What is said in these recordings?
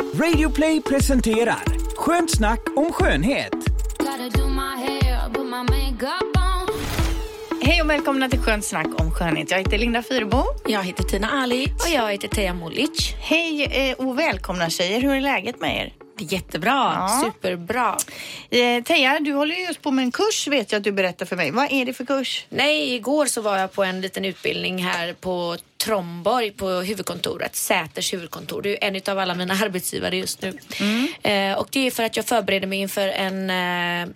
Radioplay presenterar Skönt snack om skönhet. Hej och välkomna till Skönt snack om skönhet. Jag heter Linda Fyrebo. Jag heter Tina Alic. Och jag heter Teija Molic. Hej eh, och välkomna tjejer. Hur är läget med er? Det är jättebra. Ja. Superbra. Eh, Teija, du håller ju just på med en kurs vet jag att du berättar för mig. Vad är det för kurs? Nej, igår så var jag på en liten utbildning här på Tromborg på huvudkontoret, Säters huvudkontor. Det är en av alla mina arbetsgivare just nu. Eh, och det är för att jag förbereder mig inför en eh,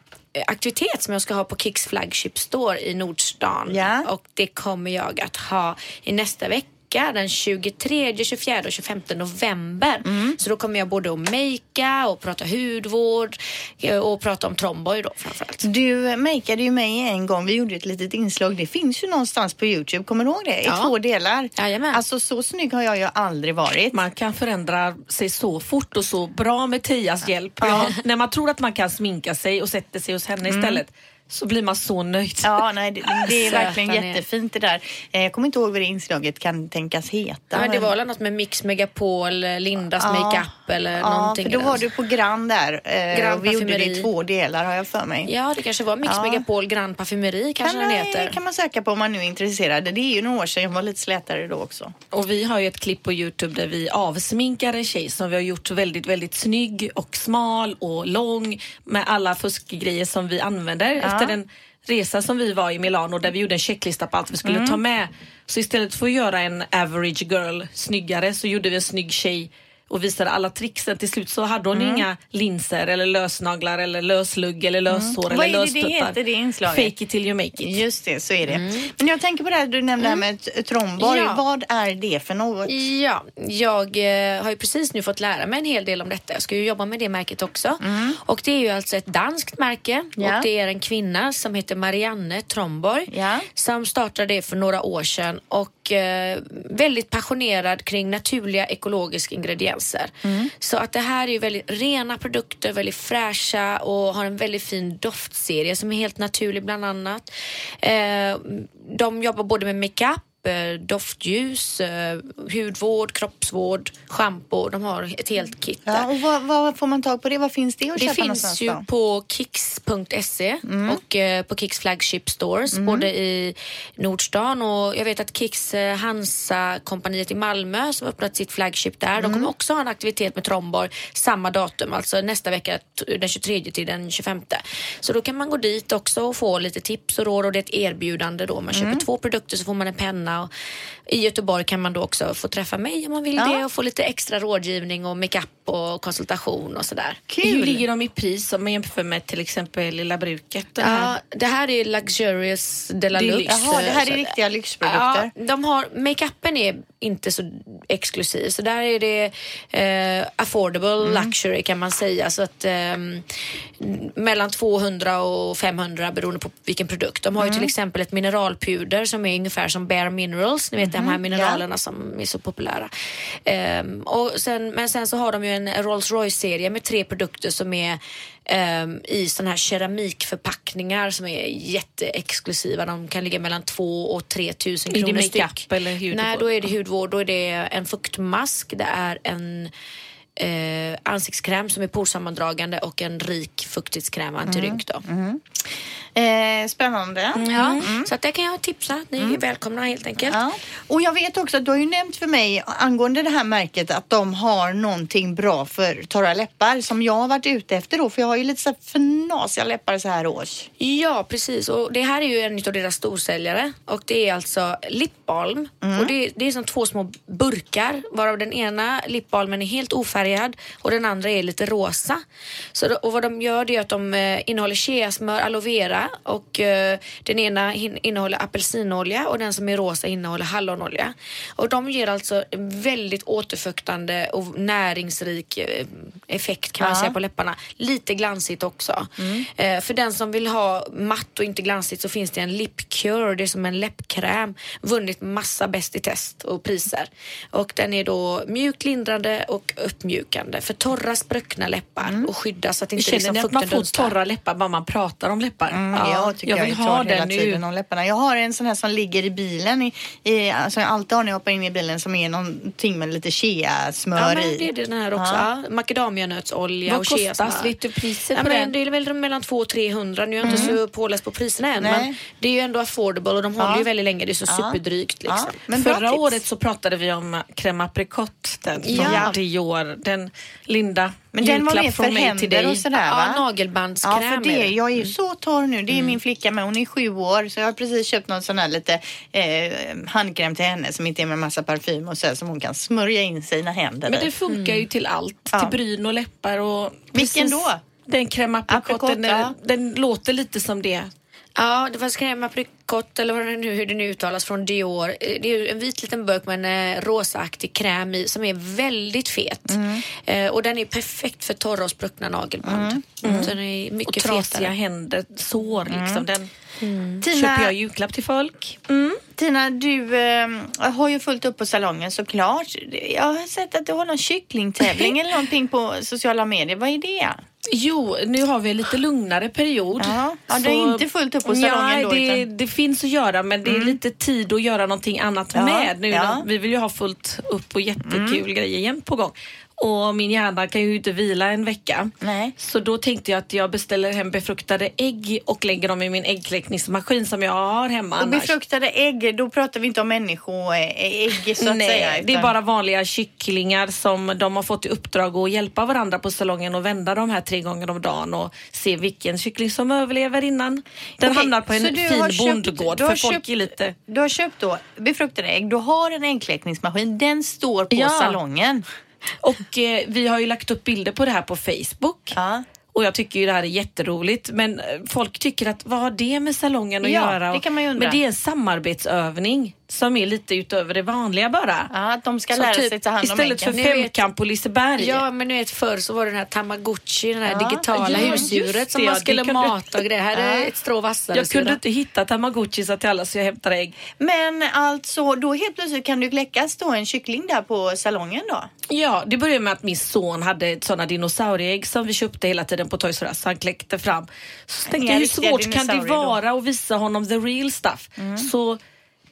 aktivitet som jag ska ha på Kicks Flagship Store i Nordstan. Ja. Och det kommer jag att ha i nästa vecka den 23, 24 och 25 november. Så då kommer jag både att makea och prata hudvård eh, och prata om Tromborg då framförallt. Du makeade ju mig en gång. Vi gjorde ett litet inslag. Det finns ju någonstans på Youtube. Kommer du ihåg det? I Ja. två delar. Jajamän. Alltså så snygg har jag ju aldrig varit. Man kan förändra sig så fort och så bra med Tias hjälp. Ja. När man tror att man kan sminka sig och sätter sig hos henne istället så blir man så nöjd. Ja, nej, det, det är verkligen jättefint det där. Eh, Jag kommer inte ihåg vad det inslaget kan tänkas heta. Ja, men det var väl något med Mix Megapol, Lindas Ja. makeup eller Ja, någonting. för då var du på Grand där. eh, Grand och vi gjorde det i två delar har jag för mig. Ja, det kanske var Mix Ja. Megapol Grand Parfumeri kanske kan, den heter. kan man söka på om man nu är intresserad. Det är ju några år sedan, jag var lite slätare då också. Och vi har ju ett klipp på Youtube där vi avsminkar en tjej som vi har gjort väldigt, väldigt snygg och smal och lång med alla fuskgrejer som vi använder efter en resa som vi var i Milano där vi gjorde en checklista på allt vi skulle ta med. Så istället för att göra en average girl snyggare så gjorde vi en snygg tjej och visade alla tricksen. Till slut så hade hon inga linser eller lösnaglar eller löslugg eller löshår Vad eller är det det löstuttar. heter, det inslaget? Fake it till you make it. Just det, så är det. Men jag tänker på det här du nämnde här med Tromborg. Ja. Vad är det för något? Ja, jag eh, har ju precis nu fått lära mig en hel del om detta. Jag ska ju jobba med det märket också. Och det är ju alltså ett danskt märke Mm. Ja. och det är en kvinna som heter Marianne Tromborg Ja. som startade det för några år sedan och eh, väldigt passionerad kring naturliga ekologiska ingredienser. Mm. Så att det här är ju väldigt rena produkter, väldigt fräscha och har en väldigt fin doftserie som är helt naturlig bland annat. Eh, de jobbar både med makeup eh, doftljus, eh, hudvård, kroppsvård, schampo. De har ett helt kit där. Ja, och vad, vad får man tag på det? Vad finns det att Det köpa någonstans finns ju då? på kicks.se Mm. och eh, på Kicks flagship stores både i Nordstan och jag vet att Kicks eh, Hansa-kompaniet i Malmö som har öppnat sitt flagship där, de Mm. kommer också ha en aktivitet med Tromborg samma datum, alltså nästa vecka den 23 till den 25. Så då kan man gå dit också och få lite tips och råd och det är ett erbjudande då. Man Mm. köper två produkter så får man en penna och i Göteborg kan man då också få träffa mig om man vill Ja. det och få lite extra rådgivning och makeup och konsultation och sådär. Hur Kul! ligger de i pris om man jämför med till exempel Lilla Bruket? Den här? Ja, det här är Luxurious de la Deluxe. Luxe. Jaha, det här är riktiga lyxprodukter. Ja, de har, makeupen är inte så exklusiv så där är det eh, affordable Mm. luxury kan man säga. Så att ehm, mellan 200 och 500 beroende på vilken produkt. De har Mm. ju till exempel ett mineralpuder som är ungefär som Bare Minerals, ni vet de Mhm, här mineralerna som är så populära. Ehm, och sen, men sen så har de ju en Rolls Royce-serie med tre produkter som är ehm, i sådana här keramikförpackningar som är jätteexklusiva. De kan ligga mellan 2 och 3 tusen Är det kronor makeup styck. eller hudvård? Nej, då är det hudvård. Då är det en fuktmask, det är en eh, ansiktskräm som är porsammandragande och en rik fuktighetskräm antirynk då. Eh, spännande. Ja, så att det kan jag tipsa. Ni är välkomna helt enkelt. Ja. Och jag vet också att du har ju nämnt för mig angående det här märket att de har någonting bra för torra läppar som jag har varit ute efter då för jag har ju lite så fnasiga läppar så här års. Ja, precis. Och det här är ju en av deras storsäljare och det är alltså lipbalm. Och det, det är som två små burkar varav den ena lipbalmen är helt ofärgad och den andra är lite rosa. Så och vad de gör det är att de eh, innehåller cheasmör, aloe vera och eh, den ena innehåller apelsinolja och den som är rosa innehåller hallonolja. Och de ger alltså en väldigt återfuktande och näringsrik eh, effekt kan man Ja. säga på läpparna. Lite glansigt också. Eh, för den som vill ha matt och inte glansigt så finns det en lip cure, det är som en läppkräm. Vunnit massa bäst i test och priser. Och den är då mjukt lindrande och uppmjukande för torra spruckna läppar och skydda så att inte Känner liksom fukten man får dunstar. torra läppar bara man pratar om läppar? Mm, jag tycker jag, vill är ha torr hela den tiden nu. om läpparna. Jag har en sån här som ligger i bilen, i, i, alltså jag alltid har när jag hoppar in i bilen som är någonting med lite shea-smör Ja, men i. det är den här också. Ja. Ja. Macadamianötsolja Vad och cheasmör. Vet du priset Ja, på den? det är väl mellan 200 och 300. Nu är jag inte så påläst på priserna än. Nej. Men det är ju ändå affordable och de håller Ja. ju väldigt länge. Det är så Ja. superdrygt liksom. Ja, men Förra året så pratade vi om crème apricot, den från Ja. Dior. Den Linda, Men den var mer för händer och sådär Ja, va? nagelbandskräm Ja, för det, jag är ju så torr nu. Det är min flicka med. Hon är sju år så jag har precis köpt någon sån här lite eh, handkräm till henne som inte är med massa parfym och så som hon kan smörja in sina händer Men det funkar ju till allt. Ja. Till bryn och läppar och... Vilken precis då? Den crème apricot, den, ja. den låter lite som det. Ja, det fanns crème apricot eller vad det nu, hur det nu uttalas från Dior. Eh, Det är ju en vit liten burk med en eh, rosaaktig kräm i som är väldigt fet. Mm. Eh, och den är perfekt för torra och spruckna nagelband. Mm. Så den är Och mycket trasiga fetare. händer, sår liksom. Den Tina, köper jag julklapp till folk. Mm. Tina, du eh, har ju fullt upp på salongen såklart. Jag har sett att du har någon kycklingtävling eller någonting på sociala medier. Vad är det? Jo, nu har vi en lite lugnare period. Ja, ja, det är inte fullt upp på salongen ja, då, Det, utan- Mm. det finns att göra men det är lite tid att göra någonting annat Ja, med. Nu, ja. Mm. Vi vill ju ha fullt upp och jättekul grejer jämt på gång. Och min hjärna kan ju inte vila en vecka. Nej. Så då tänkte jag att jag beställer hem befruktade ägg och lägger dem i min äggkläckningsmaskin som jag har hemma Och annars. befruktade ägg, då pratar vi inte om människoägg så att Nej, säga. det är utan- bara vanliga kycklingar som de har fått i uppdrag att hjälpa varandra på salongen och vända de här tre gånger om dagen och se vilken kyckling som överlever innan den Okej, hamnar på en fin bondgård. För folk köpt- är lite... Du har köpt då befruktade ägg, du har en äggkläckningsmaskin, den står på Ja. salongen. Och eh, vi har ju lagt upp bilder på det här på Facebook. Ja. Och jag tycker ju det här är jätteroligt men eh, folk tycker att vad har det med salongen att Ja, göra? det kan man ju undra. Men det är en samarbetsövning som är lite utöver det vanliga bara. Ja, att de ska Som lära typ, sig ta hand om istället för femkamp på Liseberg. Ja, men nu vet förr så var det den här tamagotchi, den här Ja, digitala ja, husdjuret som man skulle kunde- mata och grejer. Här är Ja. ett strå vassare. jag kunde inte hitta tamagotchis till alla så jag hämtar ägg. Men alltså, då helt plötsligt kan du kläckas då en kyckling där på salongen då? Ja, det började med att min son hade sådana dinosaurieägg som vi köpte hela tiden på Toys R Us. Han kläckte fram. Så tänkte jag, hur svårt kan det dinosaurier då? vara att visa honom the real stuff? Så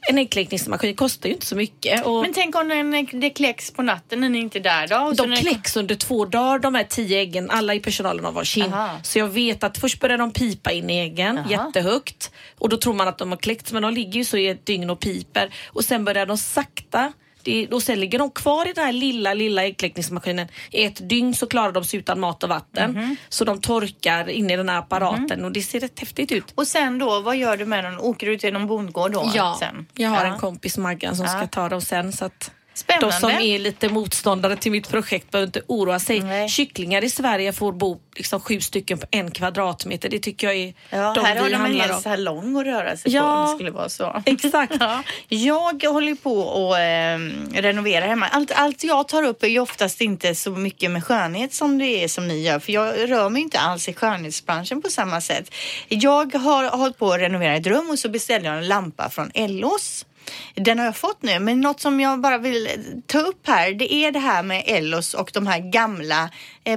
en äggkläckningsmaskin kostar ju inte så mycket. Och Men tänk om den, det kläcks på natten när ni inte är där då? De när kläcks under två dagar de här tio äggen, alla i personalen har varsin. Så jag vet att först börjar de pipa in i äggen Aha. jättehögt och då tror man att de har kläckts men de ligger ju så i ett dygn och piper och sen börjar de sakta det, och sen ligger de kvar i den här lilla, lilla äggkläckningsmaskinen. I ett dygn så klarar de sig utan mat och vatten. Mhm. Så de torkar in i den här apparaten och det ser rätt häftigt ut. Och sen då, vad gör du med dem? Åker du till någon bondgård då? Ja, sen? jag har Ja. en kompis Maggan som Ja. ska ta dem sen. Så att Spännande. de som är lite motståndare till mitt projekt behöver inte oroa sig. Nej. Kycklingar i Sverige får bo liksom sju stycken på en kvadratmeter. Det tycker jag är Ja, de här har de en hel om. salong att röra sig på Ja. om det skulle vara så. Exakt. Ja. Jag håller på att eh, renovera hemma. Allt, allt jag tar upp är ju oftast inte så mycket med skönhet som det är som ni gör. För jag rör mig inte alls i skönhetsbranschen på samma sätt. Jag har hållit på att renovera ett rum och så beställde jag en lampa från Ellos. Den har jag fått nu, men något som jag bara vill ta upp här, det är det här med Ellos och de här gamla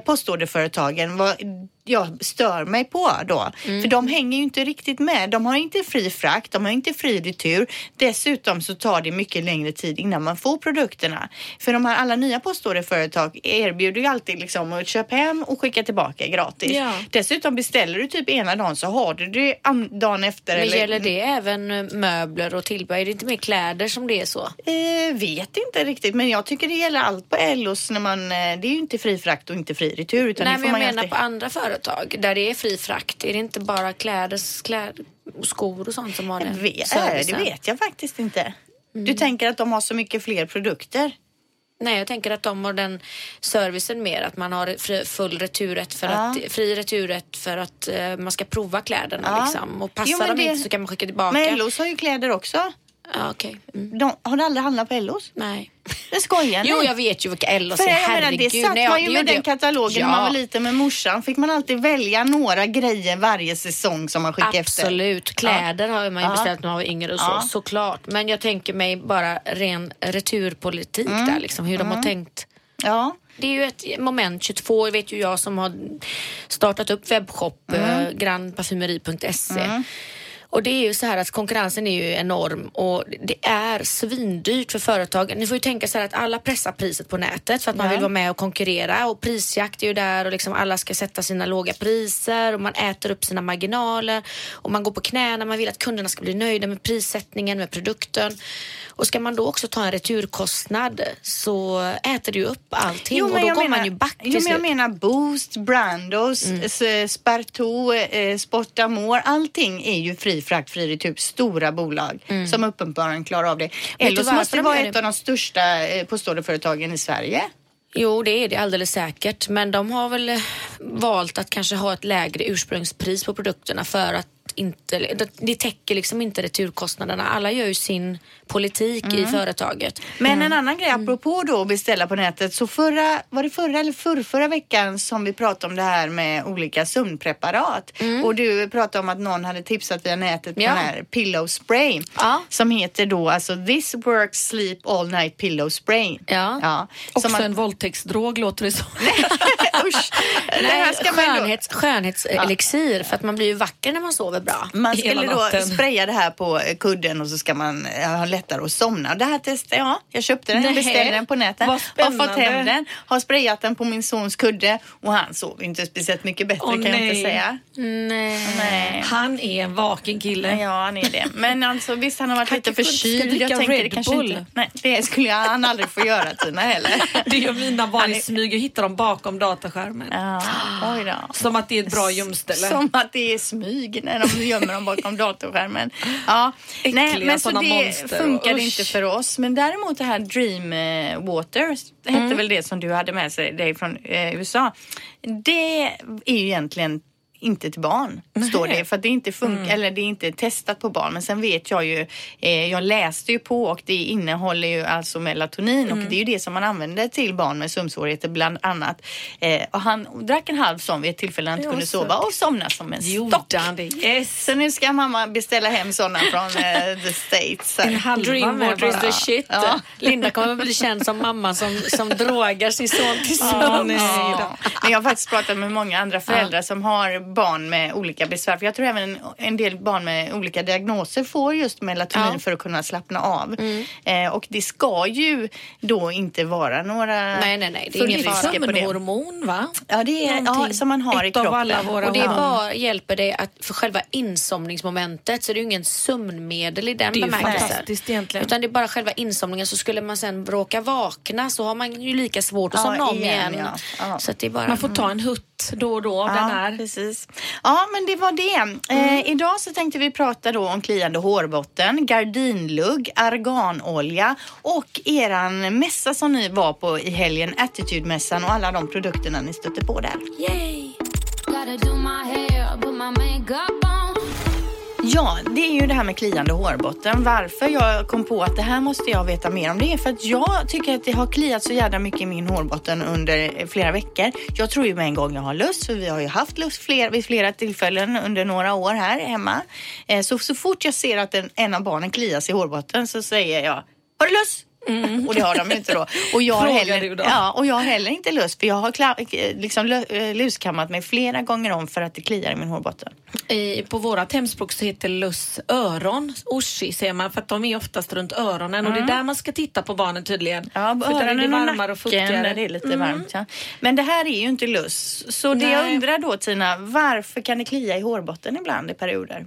postorderföretagen. Vad jag stör mig på då. För de hänger ju inte riktigt med. De har inte fri frakt, de har inte fri retur. Dessutom så tar det mycket längre tid innan man får produkterna. För de här alla nya postorderföretag erbjuder ju alltid liksom att köpa hem och skicka tillbaka gratis. Ja. Dessutom beställer du typ ena dagen så har du det dagen efter. Men eller- gäller det även eh, möbler och tillbehör? Är det inte mer kläder som det är så? Eh, vet inte riktigt, men jag tycker det gäller allt på Ellos när man, eh, det är ju inte fri frakt och inte fri retur utan Nej, det men jag menar alltid... på andra företag där det är fri frakt. Är det inte bara kläder, kläder och skor och sånt som har Vet, äh, det servicen? vet jag faktiskt inte. Mm. Du tänker att de har så mycket fler produkter? Nej, jag tänker att de har den servicen mer. Att man har fri, full returrätt för Ja. att, fri returrätt för att eh, man ska prova kläderna Ja. liksom. Och passar Jo, de det- inte så kan man skicka tillbaka. Men Ellos har ju kläder också. Ja, okej. Mm. De, har du aldrig handlat på Ellos? Nej. Det skojar ni? Jo, jag vet ju vilka Ellos är. Herregud. det satt Nej, ja, man ju med den katalogen när man Ja. var liten med morsan. Fick man alltid välja några grejer varje säsong som man skickade efter. Absolut. Kläder har man ju Ja. beställt när man var yngre och så, Ja. såklart. Men jag tänker mig bara ren returpolitik Mm. där, liksom, hur de har tänkt. Ja. Det är ju ett moment 22, vet ju jag som har startat upp webbshop, Mm. eh, grandparfymeri.se. Och det är ju så här att konkurrensen är ju enorm och det är svindyrt för företagen. Ni får ju tänka så här att alla pressar priset på nätet för att man Ja. vill vara med och konkurrera och prisjakt är ju där och liksom alla ska sätta sina låga priser och man äter upp sina marginaler och man går på knäna, man vill att kunderna ska bli nöjda med prissättningen, med produkten. Och ska man då också ta en returkostnad så äter det ju upp allting och då går man ju back till jo, men jag menar Boost, Brandos, mm. Spartou, eh, Sportamore. Allting är ju fri fraktfri i typ stora bolag som uppenbarligen klarar av det. Mm. Ellos varför måste ju de vara det? ett av de största eh, postorderföretagen i Sverige. Jo, det är det alldeles säkert. Men de har väl eh, valt att kanske ha ett lägre ursprungspris på produkterna för att inte, det- det täcker liksom inte returkostnaderna. Alla gör ju sin politik i företaget. Men en annan grej apropå då att beställa på nätet. Så förra, var det förra eller förra, förra veckan som vi pratade om det här med olika sömnpreparat. Och du pratade om att någon hade tipsat via nätet på Ja. den här pillow spray. Ja. Som heter då alltså This Works Sleep All Night Pillow Spray. Ja. ja. Också Som man, en våldtäktsdrog låter det som. usch, det här Nej, ska man då, skönhets, skönhetselixir för att man blir ju vacker när man sover bra. Man hela skulle då spraya det här på eh, kudden och så ska man eh, ha lättare att somna. Det här testade jag. Jag köpte den, jag Nej. beställde den på nätet. Har fått hem den, har sprayat den på min sons kudde och han sov inte speciellt mycket bättre Åh, kan jag inte nej. säga. Nej. Nej. Han är en vaken kille. Ja, han är det. Men alltså visst, han har varit Han lite förkyld. Jag tänker det kanske inte... Nej, det skulle han aldrig få göra Tina heller. Det gör mina barn i är- smyg och hittar dem bakom dataskärmen. Ja. Som att det är ett bra gömställe. Som att det är smyg när de gömmer dem bakom datorskärmen. Ja, Äckliga nej, men så det monster. funkar Usch. inte för oss. Men däremot det här Dream eh, Water, hette väl det som du hade med sig dig från eh, USA. Det är ju egentligen inte till barn, står det. För att det inte funkar, eller det är inte testat på barn. Men sen vet jag ju, eh, jag läste ju på och det innehåller ju alltså melatonin och det är ju det som man använder till barn med sömnsvårigheter bland annat. Eh, och han drack en halv sån vid ett tillfälle när han inte Ja, kunde så. sova och somnade som en stock. Yes. Så nu ska mamma beställa hem sådana från eh, the States. En halva med Dreamwater is the shit. Ja. Linda kommer att bli känd som mamma som, som drogar sin son till Ja, sömns. nej Ja. Men jag har faktiskt pratat med många andra föräldrar som har barn med olika besvär. För jag tror även en del barn med olika diagnoser får just melatonin Ja. Mm. för att kunna slappna av. Eh, och det ska ju då inte vara några Nej, nej, nej, det är det. Sömnhormon va? Ja, det är ja, Någonting. som man har i Ett av kroppen. alla våra Och det bara hjälper dig att för själva insomningsmomentet så det är ju ingen sömnmedel i den bemärkelsen. Utan det är bara själva insomningen så skulle man sen råka vakna så har man ju lika svårt att Ja, somna om igen, igen. ja. Ja. Så det bara... Man får ta en hutt då och då av den Ja, här. precis. Ja, men det var det. Eh, idag så tänkte vi prata då om kliande hårbotten, gardinlugg, arganolja och eran mässa som ni var på i helgen, Attitude-mässan och alla de produkterna ni stötte på där. Yay! Gotta do my hair, put my makeup on. Ja, det är ju det här med kliande hårbotten. Varför jag kom på att det här måste jag veta mer om det är för att jag tycker att det har kliat så jävla mycket i min hårbotten under eh, flera veckor. Jag tror ju med en gång jag har lust, för vi har ju haft lust fler, vid flera tillfällen under några år här hemma. Eh, så, så fort jag ser att en, en av barnen klias i hårbotten så säger jag, har du lust? Och det har de ju inte då. Och jag, Frågar heller, då? Ja, och jag har heller inte lust för jag har kla, liksom, eh, luskammat mig flera gånger om för att det kliar i min hårbotten. I, på vårat hemspråk så heter löss öron, orsi säger man, för att de är oftast runt öronen och det är där man ska titta på barnen tydligen. Ja, för där är det öronen varmare och nacken fuktigare. där det är lite varmt. Ja. Men det här är ju inte luss. Så det jag undrar då Tina, varför kan det klia i hårbotten ibland i perioder?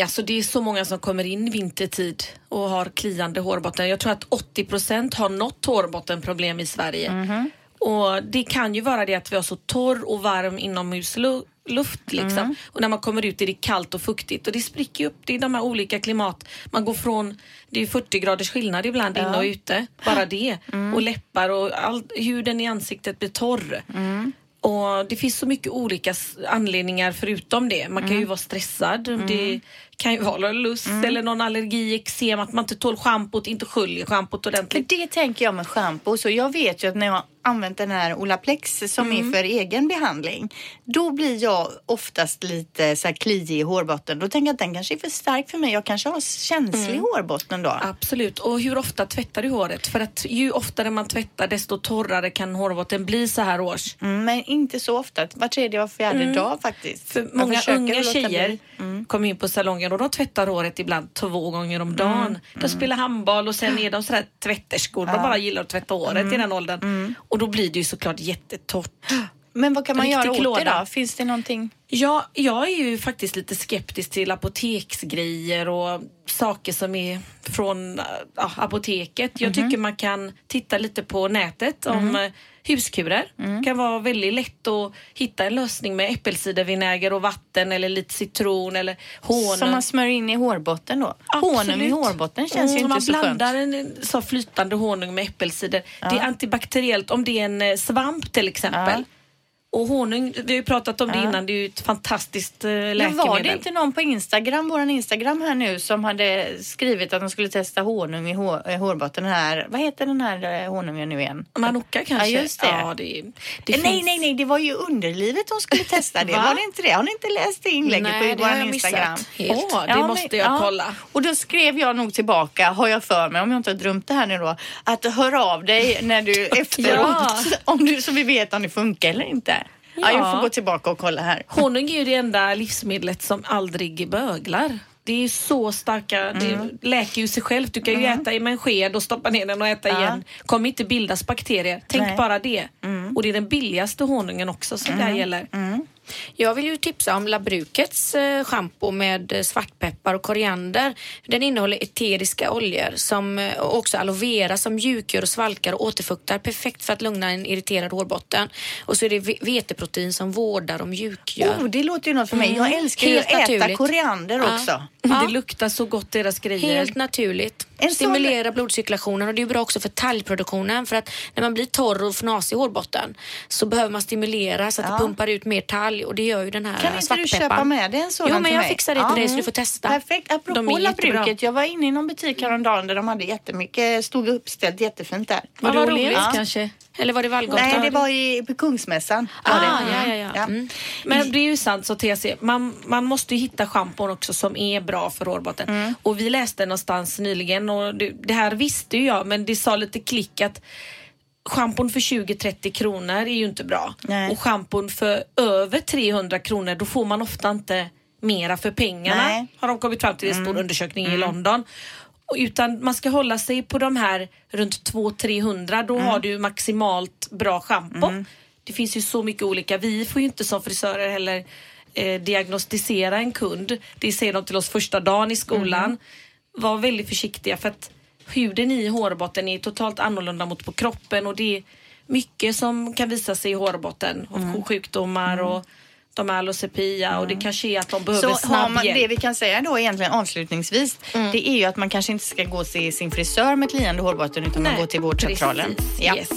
Alltså det är så många som kommer in vintertid och har kliande hårbotten. Jag tror att 80 procent har något hårbottenproblem i Sverige. Mhm. Och det kan ju vara det att vi har så torr och varm inomhusluft liksom. Mhm. Och när man kommer ut är det kallt och fuktigt och det spricker upp. Det är de här olika klimat. Man går från, det är 40 graders skillnad ibland inne och ute. Bara det. Mm. Och läppar och all, huden i ansiktet blir torr. Mm. Och Det finns så mycket olika anledningar förutom det. Man kan Mm. ju vara stressad. Det kan ju vara lust Mm. eller någon allergi, eksem, att man inte tål schampot, inte sköljer schampot För ordentligt. det tänker jag med schampo. Så jag vet ju att när jag använt den här Olaplex som Mm. är för egen behandling. Då blir jag oftast lite så här kliig i hårbotten. Då tänker jag att den kanske är för stark för mig. Jag kanske har känslig Mm. hårbotten då. Absolut. Och hur ofta tvättar du håret? För att ju oftare man tvättar desto torrare kan hårbotten bli så här års. Mm, men inte så ofta. Var tredje, var fjärde dag faktiskt. För många unga tjejer. Mm. kommer in på salongen och de tvättar håret ibland två gånger om dagen. De spelar handboll och sen är de sådär tvätterskor. De bara gillar att tvätta håret Mm. i den åldern. Och då blir det ju såklart jättetorrt. Men vad kan man göra åt det då? Finns det någonting? Ja, jag är ju faktiskt lite skeptisk till apoteksgrejer och saker som är från ja, apoteket. Jag tycker man kan titta lite på nätet om eh, huskurer. kan vara väldigt lätt att hitta en lösning med äppelcidervinäger och vatten eller lite citron eller honung. Som man smörjer in i hårbotten då? Honung i Absolut. hårbotten känns ju Mm, inte man så skönt. blandar en så flytande honung med äppelcider. Det är antibakteriellt om det är en eh, svamp till exempel. Och honung, vi har ju pratat om det innan, det är ju ett fantastiskt eh, läkemedel. Men var det inte någon på Instagram, våran Instagram här nu, som hade skrivit att de skulle testa honung i hår, eh, hårbotten här. Vad heter den här eh, honungen nu igen? Manuka kanske? Ja, just det. Ja, det, det Eh, nej, finns... nej, nej, det var ju underlivet de skulle testa det. Va? var det inte det? Har ni inte läst det inlägget Nej, på det har jag missat Instagram? helt. Åh, det Ja, måste men- jag ja. kolla. Och då skrev jag nog tillbaka, har jag för mig, om jag inte har drömt det här nu då, att hör av dig när du efteråt, om du, så vi vet om det funkar eller inte. Ja. jag Ja. får gå tillbaka och kolla här. Honung är ju det enda livsmedlet som aldrig böglar. Det är så starka, Mm. det läker ju sig självt. Du kan ju äta med en sked och stoppa ner den och äta Ja. igen. kommer inte bildas bakterier. Tänk Nej. bara det. Och det är den billigaste honungen också som det här gäller. Jag vill ju tipsa om Labrukets eh, schampo med eh, svartpeppar och koriander. Den innehåller eteriska oljor som eh, också aloe vera som mjukgör och svalkar och återfuktar. Perfekt för att lugna en irriterad hårbotten. Och så är det ve- veteprotein som vårdar och mjukgör. Oh, det låter ju något för mig. Jag älskar ju att äta koriander också. Ja. Det luktar så gott deras grejer. Helt naturligt. En sån- Stimulera blodcirkulationen och det är bra också för talgproduktionen för att när man blir torr och fnasig i hårbotten så behöver man stimulera så att Ja. det pumpar ut mer talg och det gör ju den här Kan inte du köpa med dig en sådan Jo, men jag fixar det till dig så du får testa. Perfekt. De Apropå. Labruket, jag var inne i någon butik häromdagen där de hade jättemycket, stod uppställt jättefint där. Var det vad Åhléns roligt. kanske? Eller var det Vallgatan? Nej, det var i, på Kungsmässan. Var Ah, det. ja, ja, ja. Mm. Men det är ju sant så TC, man, man måste ju hitta schampon också som är bra för hårbotten. Mm. Och vi läste någonstans nyligen och det, det här visste ju jag men det sa lite klick att schampon för 20-30 kronor är ju inte bra. Nej. Och schampon för över 300 kronor då får man ofta inte mera för pengarna. Nej. Mm. Har de kommit fram till i en stor undersökning i London. Utan man ska hålla sig på de här runt 200-300 då Mm. har du maximalt bra schampo. Det finns ju så mycket olika. Vi får ju inte som frisörer heller eh, diagnostisera en kund. Det säger de till oss första dagen i skolan. Mm. Var väldigt försiktiga för att huden i hårbotten är totalt annorlunda mot på kroppen och det är mycket som kan visa sig i hårbotten. Mm. Och sjukdomar och de här alocepia och det kanske är att de behöver Så har snabb man, hjälp. det vi kan säga då egentligen avslutningsvis, det är ju att man kanske inte ska gå till sin frisör med kliande hårbotten utan man Nej, går till vårdcentralen. precis. Ja. Yes.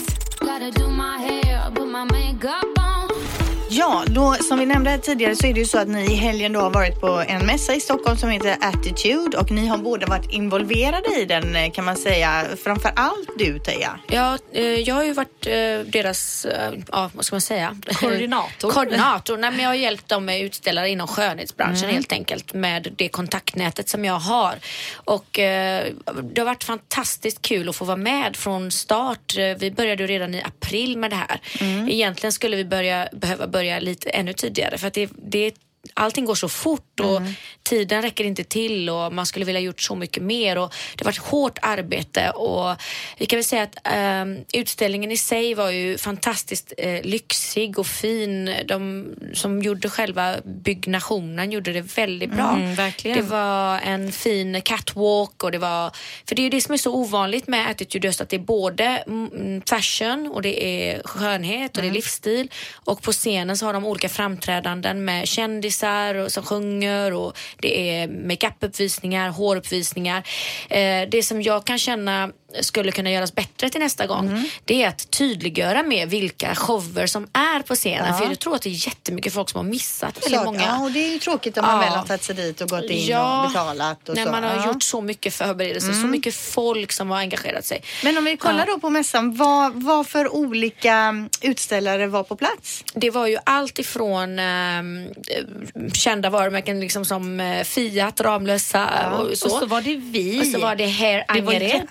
Ja, då, som vi nämnde här tidigare så är det ju så att ni i helgen då har varit på en mässa i Stockholm som heter Attitude och ni har båda varit involverade i den eh, kan man säga. Framför allt du Teija. Ja, eh, jag har ju varit eh, deras, ja vad ska man säga? Koordinator. Koordinator. Nej, men jag har hjälpt dem med utställare inom skönhetsbranschen helt enkelt med det kontaktnätet som jag har. Och det har varit fantastiskt kul att få vara med från start. Vi började ju redan i april med det här. Egentligen skulle vi börja, behöva börja lite ännu tidigare för att det, det Allting går så fort och tiden räcker inte till och man skulle vilja gjort så mycket mer och det har varit hårt arbete och vi kan väl säga att ehm, utställningen i sig var ju fantastiskt eh, lyxig och fin. De som gjorde själva byggnationen gjorde det väldigt bra. Mm. Det var en fin catwalk och det var, för det är ju det som är så ovanligt med Attitude Öst att det är både mm, fashion och det är skönhet och det är livsstil och på scenen så har de olika framträdanden med kändisar och, som sjunger och det är makeup-uppvisningar, håruppvisningar. Eh, det som jag kan känna skulle kunna göras bättre till nästa gång, Mm. det är att tydliggöra med vilka shower som är på scenen. Ja. För jag tror att det är jättemycket folk som har missat väldigt Sak- många. Ja, och det är ju tråkigt om man Ja. väl har tagit sig dit och gått in och betalat. Och när så. man har Ja. Mm. gjort så mycket förberedelser, så mycket folk som har engagerat sig. Men om vi kollar då på mässan, vad, vad för olika utställare var på plats? Det var ju allt ifrån ehm, eh, kända varumärken liksom som eh, Fiat, Ramlösa och så. Och så var det vi. Och så var det Hair det var Angered.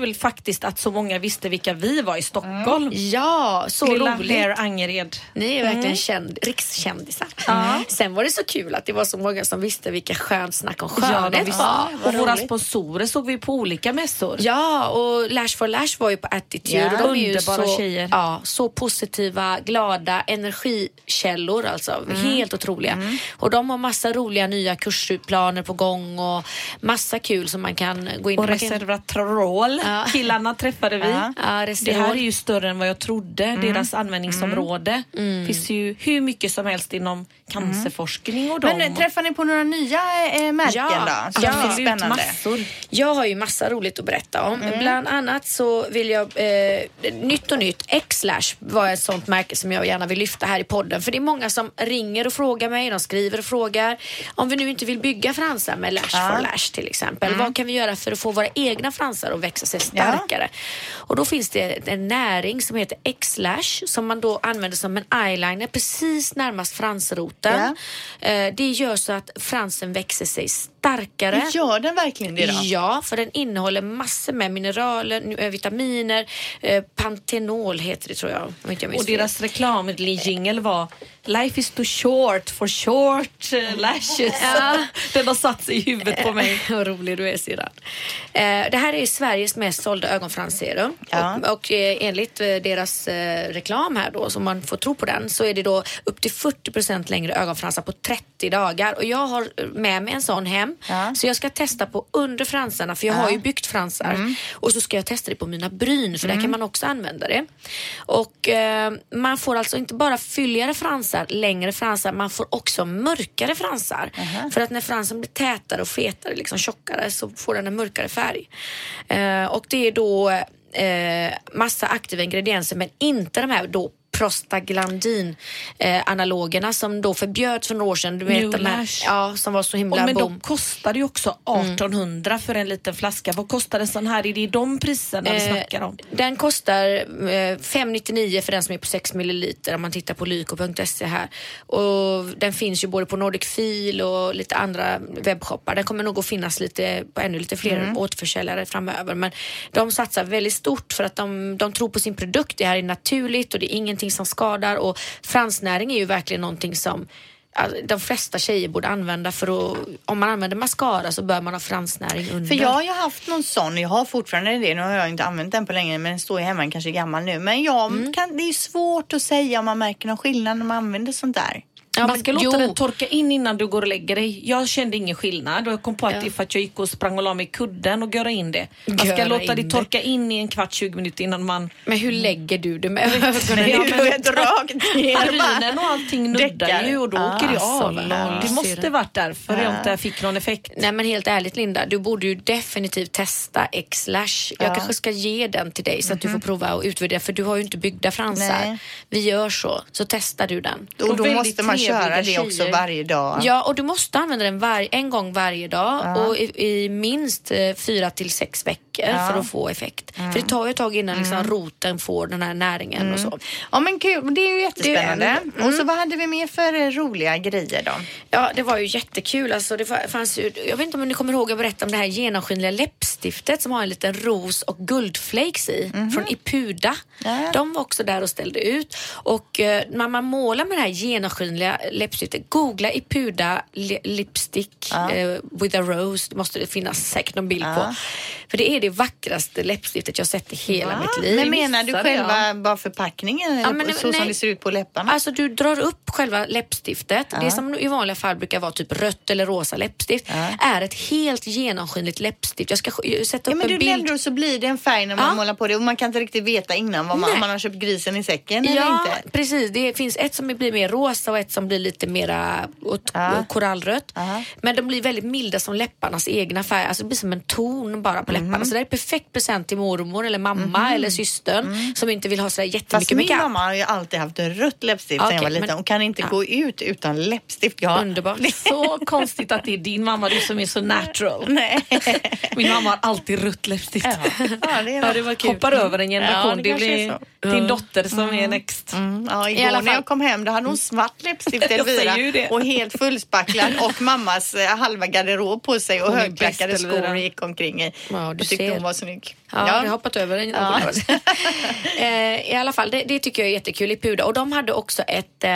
Jättekul faktiskt att så många visste vilka vi var i Stockholm. Ja, så Lilla roligt. Hair Angered. Ni är verkligen känd, rikskändisar. Mm. Sen var det så kul att det var så många som visste vilka skönt snack om Ja, skönhet visste. var. och våra sponsorer såg vi på olika mässor. Ja, och Lash for Lash var ju på Attitude. Ja. och de är Underbara så, tjejer. Ja, så positiva, glada energikällor alltså. Helt otroliga. Och de har massa roliga nya kursplaner på gång och massa kul som man kan gå in Och man kan- Resveratrol. Ja. Killarna träffade vi. Ja. Ja, Det här Resterol. är ju större än vad jag trodde, deras användningsområde. Det finns ju hur mycket som helst inom cancerforskning och dem. Men eh, träffar ni på några nya eh, märken Ja. då? Ja. spännande. massor. Jag har ju massa roligt att berätta om. Bland annat så vill jag, eh, nytt och nytt, X-Lash var ett sånt märke som jag gärna vill lyfta här i podden. För det är många som ringer och frågar mig, de skriver och frågar. Om vi nu inte vill bygga fransar med Lash for Lash till exempel, vad kan vi göra för att få våra egna fransar att växa sig starkare? Och då finns det en näring som heter X-Lash som man då använder som en eyeliner precis närmast fransroten. Eh, det gör så att fransen växer sig starkare. Gör den verkligen det då? Ja, för den innehåller massor med mineraler, eh, vitaminer, eh, pantenol heter det tror jag. Om inte jag Och deras reklamjingel var Life is too short for short eh, lashes. Ja. Den har satt sig i huvudet på mig. Vad rolig du är syrran. Eh, det här är Sveriges mest sålda ögonfransserum. Ja. Och, och eh, enligt deras reklam här då, som man får tro på den, så är det då upp till 40% längre ögonfransar på 30 dagar. Och jag har med mig en sån hem. Ja. Så jag ska testa på under fransarna, för jag har ju byggt fransar. Och så ska jag testa det på mina bryn, för där kan man också använda det. Och eh, man får alltså inte bara fylligare fransar, längre fransar, man får också mörkare fransar. För att när fransen blir tätare och fetare, liksom tjockare, så får den en mörkare färg. Eh, och det är då eh, massa aktiva ingredienser, men inte de här då prostaglandin eh, analogerna som då förbjöds för några år sedan. Du vet, de här, ja, som var så Och himla men boom. de kostade ju också 1800 för en liten flaska. Vad kostar en sån här? Är det de priserna vi Eh, snackar om? Den kostar eh, 599 för den som är på 6 milliliter om man tittar på lyko.se här. Och den finns ju både på Nordic Feel och lite andra webbshoppar. Den kommer nog att finnas lite, på ännu lite fler Mm. återförsäljare framöver. Men de satsar väldigt stort för att de, de tror på sin produkt. Det här är naturligt och det är ingenting som skadar. Och fransnäring är ju verkligen någonting som de flesta tjejer borde använda för att, om man använder mascara så bör man ha fransnäring under. För jag har ju haft någon sån, jag har fortfarande det, nu har jag inte använt den på länge men den står ju hemma, den kanske är gammal nu. Men jag Mm. kan, det är svårt att säga om man märker någon skillnad när man använder sånt där. Ja, Man ska låta jo. den torka in innan du går och lägger dig. Jag kände ingen skillnad och jag kom på att Ja. det är för att jag gick och sprang och la mig i kudden och göra in det. Man ska Göra låta det det. torka in i en kvart, 20 minuter innan man... Men hur lägger du det med inte. ögonen? Ja, Det men- rakt ner och allting nuddar ju och då Ah, åker det av. Det måste varit därför jag inte fick någon effekt. Nej men helt ärligt Linda, du borde ju definitivt testa X-Lash. Jag Ja. kanske ska ge den till dig så att du får prova och utvärdera för du har ju inte byggda fransar. Nej. Vi gör så, så testar du den. Och då väldigt måste man köra det också varje dag. Ja, och du måste använda den var- en gång varje dag. Och i, i minst eh, fyra till sex veckor för att få effekt. För det tar ju ett tag innan liksom, roten får den här näringen och så. Ja men kul, det är ju jättespännande. Det Och så vad hade vi mer för eh, roliga grejer då? Ja, det var ju jättekul. Alltså, det fa- fanns ju, jag vet inte om ni kommer ihåg att berätta om det här genomskinliga läppstiftet som har en liten ros och guldflakes i från Ipuda. Ja. De var också där och ställde ut. Och eh, när man målar med det här genomskinliga läppstiftet, googla Ipuda li- lipstick eh, with a rose. Det måste det finnas säkert någon bild på. För det är det vackraste läppstiftet jag sett i hela Va? mitt liv. Men menar du själva bara förpackningen eller men- så nej. som det ser ut på läpparna? Alltså du drar upp själva läppstiftet. Det som i vanliga fall brukar vara typ rött eller rosa läppstift är ett helt genomskinligt läppstift. Jag ska sk- sätta Ja, upp men en du bild. nämnde så blir det en färg när man Ja. målar på det och man kan inte riktigt veta innan vad man, om man har köpt grisen i säcken eller Ja, inte. precis. Det finns ett som blir mer rosa och ett som blir lite mera åt Ja. korallrött. Ja. Men de blir väldigt milda som läpparnas egna färg. Alltså det blir som en ton bara på läpparna. Mhm. Alltså det här är perfekt present till mormor eller mamma eller systern som inte vill ha så här Mhm. Fast jättemycket min makeup. mamma har ju alltid haft rött läppstift sen jag var liten men- och kan inte ja. gå ut utan läppstift. Jag. Underbart. Så konstigt att det är din mamma, du som är så natural. Nej. Min mamma har alltid rött läppstift. Ja, det är Ja, det var kul. Hoppar över en Ja, generation. det det är blir din dotter som är next. Mm, ja, I igår alla när fall. jag kom hem då hade hon svart läppstift Elvira och helt fullspacklad och mammas eh, halva garderob på sig och Hon högklackade skor och gick omkring i. Ja, du jag tyckte ser. hon var snygg. Ja, jag har hoppat över en Ja. eh, I alla fall, det, det tycker jag är jättekul i Puda. Och de hade också ett eh,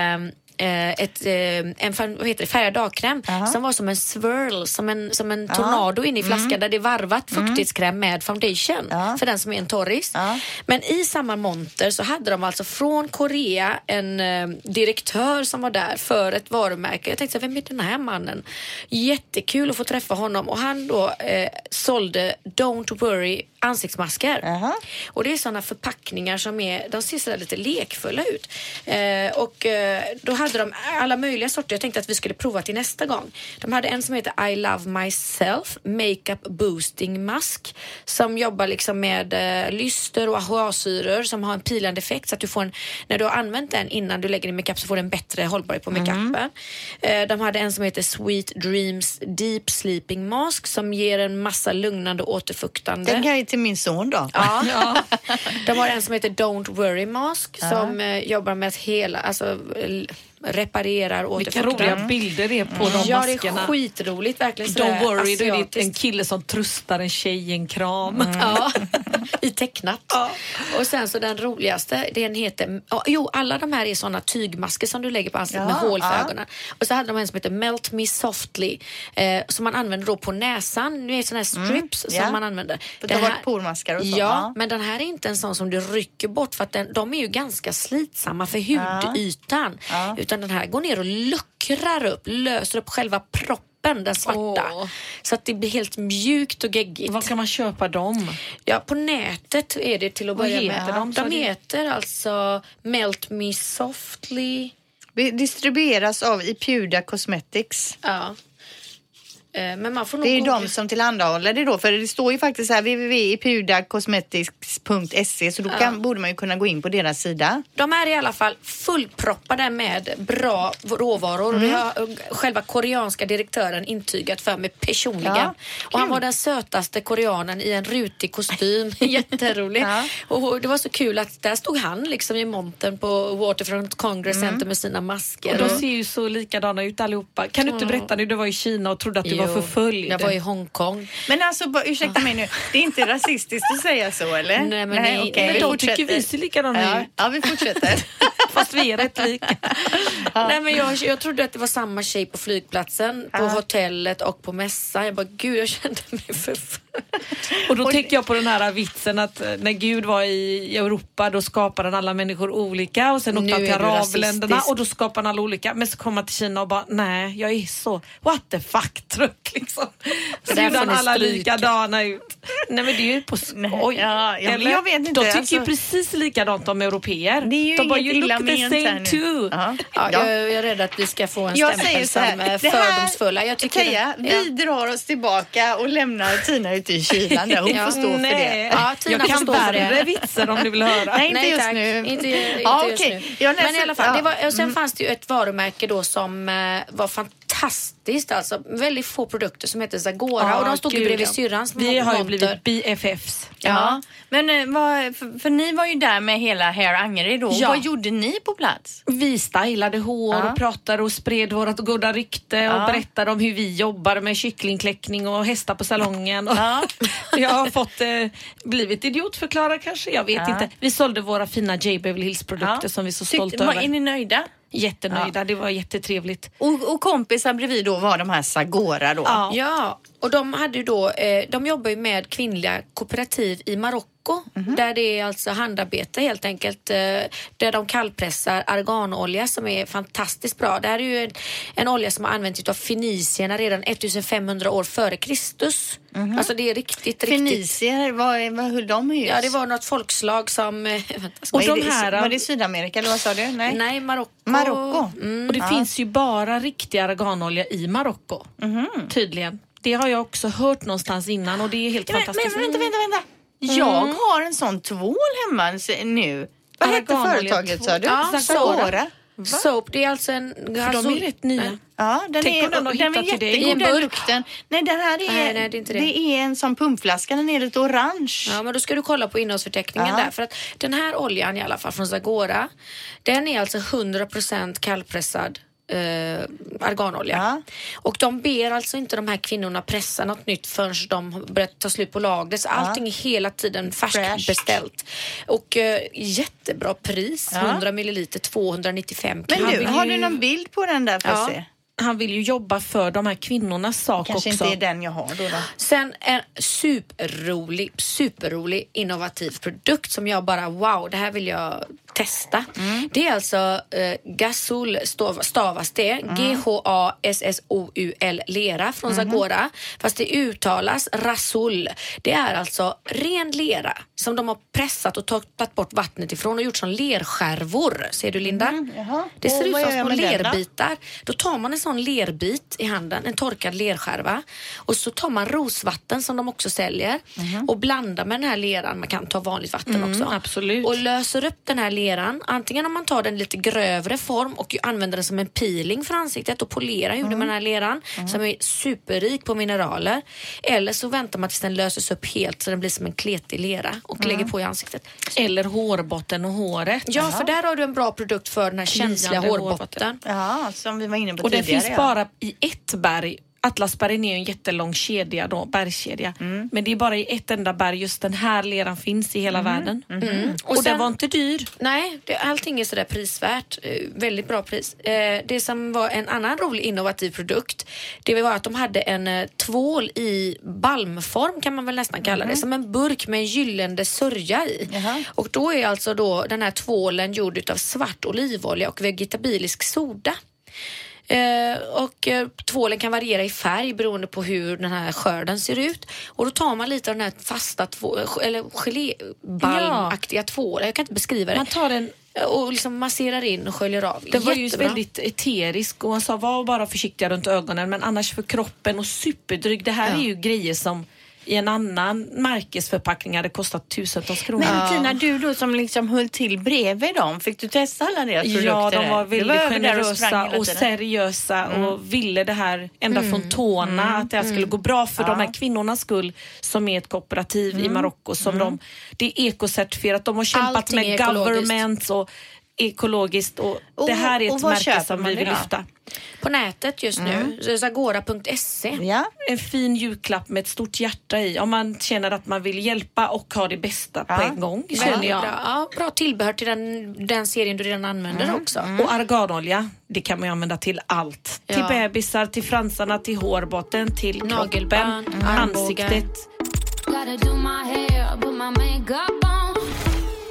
ett, eh, en vad heter det, färgad dagkräm som var som en swirl, som en, som en tornado inne i flaskan där det är varvat fuktighetskräm med foundation Ja. för den som är en torris. Ja. Men i samma monter så hade de alltså från Korea en eh, direktör som var där för ett varumärke. Jag tänkte vem är den här mannen? Jättekul att få träffa honom och han då eh, sålde Don't Worry ansiktsmasker. Jaha. Och det är sådana förpackningar som är, de ser sådär lite lekfulla ut. Eh, och eh, då hade de alla möjliga sorter. Jag tänkte att vi skulle prova till nästa gång. De hade en som heter I Love Myself Makeup Boosting Mask som jobbar liksom med eh, lyster och AHA-syror som har en pilande effekt så att du får en, när du har använt den innan du lägger din makeup så får du en bättre hållbarhet på makeupen. Eh, de hade en som heter Sweet Dreams Deep Sleeping Mask som ger en massa lugnande och återfuktande. Till min son då. Ja. De har en som heter Don't Worry Mask som eh, jobbar med att hela, alltså reparerar Vilka återfuktar. roliga bilder det är på de Ja, det är maskerna. skitroligt. Verkligen Don't worry, är det en asiatiskt. kille som tröstar en tjej i en kram. Ja, i tecknat. Och sen så den roligaste, den heter, oh, jo alla de här är såna tygmasker som du lägger på ansiktet Ja, med hål för ja. ögonen. Och så hade de en som heter Melt Me Softly eh, som man använder då på näsan. Nu är det såna här strips som ja. man använder. För Den bort pormaskar och så. Ja, Ja. men den här är inte en sån som du rycker bort för att den, de är ju ganska slitsamma för hudytan. Ja. Utan den här går ner och luckrar upp, löser upp själva proppen, den svarta. Åh. Så att det blir helt mjukt och geggigt. Var kan man köpa dem? Ja, på nätet är det till att börja med. de, sa De heter alltså Melt Me Softly. Distribueras av Ipuda Cosmetics. Ja. Eh, Men man får nog Det är de som tillhandahåller det då, för det står ju faktiskt här www.ipudacosmetics.se så då kan, borde man ju kunna gå in på deras sida. De är i alla fall fullproppade med bra råvaror. Mm. Det har eh, själva koreanska direktören intygat för mig personligen. Ja, och han var den sötaste koreanen i en rutig kostym. Jätterolig. Ja. Och det var så kul att där stod han liksom i montern på Waterfront Congress Mm. Center med sina masker. Och de ser ju så likadana ut allihopa. Kan du inte berätta nu, du var i Kina och trodde att du var Jo, förföljd. Jag var i Hongkong. Men alltså, bara, ursäkta mig nu, det är inte rasistiskt att säga så eller? Nej, men nej, nej, vi de tycker vi ser likadana ja, ut. ja, vi fortsätter. Fast vi är rätt lika. Nej, men jag, jag trodde att det var samma tjej på flygplatsen, på Ja. hotellet och på mässan. Jag bara, gud jag kände mig förföljd. Och då tänker jag på den här vitsen att eh, när Gud var i Europa då skapade han alla människor olika och sen åkte han till arabländerna och då skapade han alla olika. Men så kom han till Kina och bara nej jag är så what the fuck truck liksom. Så gjorde får han ni alla likadana ut. Nej men det är ju på skoj. ja, ja, Eller? jag vet inte, De tycker alltså- ju precis likadant om europeer. Det är ju De bara you look the same nu." too. Ja. Ja, Ja. Jag, jag är rädd att vi ska få en Jag stämpel som fördomsfulla. Jag tycker Teija, ja. vi drar oss tillbaka och lämnar Tina ute i kylan där hon Ja. får stå för Nej. det. Ja, Tina jag kan värre vitsar om du vill höra. Nej, inte Nej, just tack. nu. Inte, just nu. Men i alla fall, ja. Mm. det var, och sen fanns det ju ett varumärke då som eh, var fantastiskt. Alltså, väldigt få produkter som heter Zagora Ja, och de stod ju gud, bredvid ja. syrrans Vi har ju blivit BFFs. Ja, men eh, vad, för, för ni var ju där med hela Hair Angered då. Ja. Vad gjorde ni på plats? Vi stylade hår Ja. och pratade och spred vårt goda rykte Ja. och berättade om hur vi jobbar med kycklingkläckning och hästar på salongen. Och Ja. jag har fått eh, blivit idiotförklarad kanske, jag vet Ja. inte. Vi sålde våra fina J. Beverly Hills produkter Ja. som vi är så stolta var- över. Är ni nöjda? Jättenöjda, det var jättetrevligt. Och, och kompisar bredvid då var de här Sagora då. Ja. Ja, och de hade ju då, eh, de jobbar ju med kvinnliga kooperativ i Marocko Mhm. där det är alltså handarbete helt enkelt. Eh, där de kallpressar arganolja som är fantastiskt bra. Det här är ju en, en olja som har använts av fenicierna redan 1500 år före Kristus. Alltså det är riktigt, riktigt. Fenicier, vad, vad höll de hus? Ja, det var något folkslag som... eh, Vänta, Och de här- Var det Sydamerika eller vad sa du? Nej. Nej, Marocko. Marocko. Mm. Och det finns ju bara riktig arganolja i Marocko. Mhm. Tydligen. Det har jag också hört någonstans innan och det är helt Men, men fantastiskt. vänta, vänta, vänta. Jag har en sån tvål hemma nu. Vad hette företaget sa du? Ja, Zagora. Soap, det är alltså en... För de är rätt nya. Ja, den Tänk är, om den den är jättegod den lukten. Nej, den här är, Nej, nej, det är inte det. är en sån pumpflaska. Den är lite orange. Ja, men då ska du kolla på innehållsförteckningen Ja. där. För att den här oljan i alla fall från Zagora, den är alltså 100% kallpressad eh, arganolja. Ja. Och de ber alltså inte de här kvinnorna pressa något nytt förrän de börjar ta slut på lagret. Så allting är hela tiden färskbeställt. Och eh, jättebra pris, Ja. 100 milliliter 295 Men kronor. du, vill har du någon bild på den där för Ja. se? Han vill ju jobba för de här kvinnornas sak Kanske också. inte är den jag har då. då. Sen en superrolig, superrolig innovativ produkt som jag bara wow, det här vill jag testa. Det är alltså eh, Gasol stav, stavas det. G-H-A-S-S-O-U-L lera från Zagora. Fast det uttalas Rasul. Det är alltså ren lera som de har pressat och tagit bort vattnet ifrån och gjort som lerskärvor. Ser du Linda? jaha. Det ser ut som små den då? lerbitar. Då tar man en sån lerbit i handen, en torkad lerskärva och så tar man rosvatten som de också säljer Mhm. och blandar med den här leran. Man kan ta vanligt vatten Mm, också. absolut. Och löser upp den här leran. Antingen om man tar den lite grövre form och använder den som en peeling för ansiktet och polerar huden Mm. med den här leran som är superrik på mineraler. Eller så väntar man tills den löses upp helt så den blir som en kletig lera och Mm. lägger på i ansiktet. Eller hårbotten och håret. Ja, för där har du en bra produkt för den här känsliga Kliande hårbotten. Ja, som vi var inne på Och det tidigare. finns ja. bara i ett berg. Atlasbergen är ju en jättelång kedja då, bergskedja. Mm. Men det är bara i ett enda berg just den här leran finns i hela världen. Mm. Och, sen- den var inte dyr. Nej, det, allting är sådär prisvärt. Eh, väldigt bra pris. Eh, det som var en annan rolig innovativ produkt, det var att de hade en eh, tvål i balmform kan man väl nästan kalla det. Som en burk med en gyllene sörja i. Och då är alltså då den här tvålen gjord utav svart olivolja och vegetabilisk soda. Eh, och eh, tvålen kan variera i färg beroende på hur den här skörden ser ut. Och då tar man lite av den här fasta två, eller gelébalmaktiga tvålen. Jag kan inte beskriva det. Man tar en Och liksom masserar in och sköljer av. Den var ju väldigt eterisk och han sa var bara försiktiga runt ögonen men annars för kroppen och superdryg. Det här Ja. är ju grejer som i en annan märkesförpackning hade kostat tusentals kronor. Men Tina, du då som liksom höll till bredvid dem, fick du testa alla deras produkter? Ja, de var väldigt och sprang generösa och tiden. seriösa och ville det här ända från tårna, att det här skulle gå bra för de här kvinnornas skull som är ett kooperativ i Marocko. som de, Det är ekocertifierat, de har kämpat Allting med governments och ekologiskt och, Och- det här är ett märke som vi vill lyfta. På nätet just nu, mm. zagora.se. Ja, En fin julklapp med ett stort hjärta i om man känner att man vill hjälpa och ha det bästa Ja. på en gång. Känner jag. Bra. Ja, bra tillbehör till den, den serien du redan använder också. Och arganolja, det kan man ju använda till allt. Till Ja. bebisar, till fransarna, till hårbotten, till Nagelband, kroppen, ansiktet.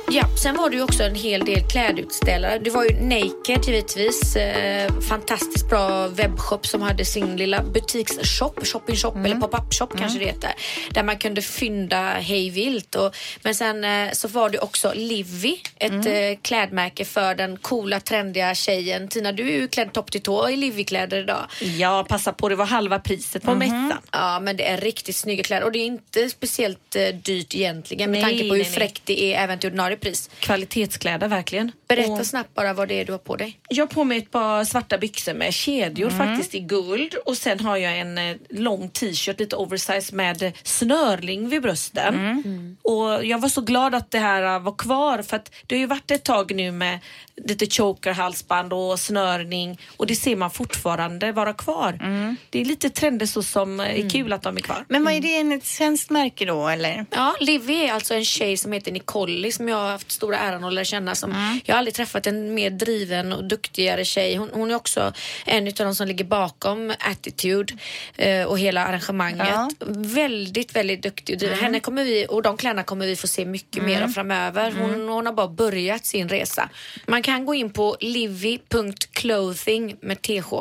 Ja, sen var det ju också en hel del klädutställare. Det var ju Naked givetvis. Eh, fantastiskt bra webbshop som hade sin lilla butiksshop, shopping shop eller pop-up shop kanske det heter. Där man kunde fynda hej vilt. Och, men sen eh, så var det också Livy, ett eh, klädmärke för den coola trendiga tjejen. Tina, du är ju klädd topp till tå i Livy-kläder idag. Ja, passa på, det var halva priset på mässan. Ja, men det är riktigt snygga kläder och det är inte speciellt eh, dyrt egentligen med Nej, tanke på hur nej, nej. fräckt det är även till ordinarie pris. Kvalitetskläder verkligen. Berätta Och snabbt bara vad det är du har på dig. jag har på mig ett par svarta byxor med kedjor faktiskt i guld och sen har jag en eh, lång t-shirt, lite oversize med snörling vid brösten. Och jag var så glad att det här eh, var kvar för att det har ju varit ett tag nu med lite chokerhalsband och snörning och det ser man fortfarande vara kvar. Det är lite trender så som eh, är kul att de är kvar. men vad är det? En- Ett svenskt märke då eller? Ja, Livy är alltså en tjej som heter Nicole som jag har haft stora äran att lära känna. Som, Jag har aldrig träffat en mer driven och duktigare tjej. Hon, hon är också en av de som ligger bakom Attitude eh, och hela arrangemanget. Ja. Väldigt, väldigt duktig. driven. Henne kommer vi, och de kläderna kommer vi få se mycket mer av framöver. Hon, hon har bara börjat sin resa. Man kan gå in på livy.clothing med th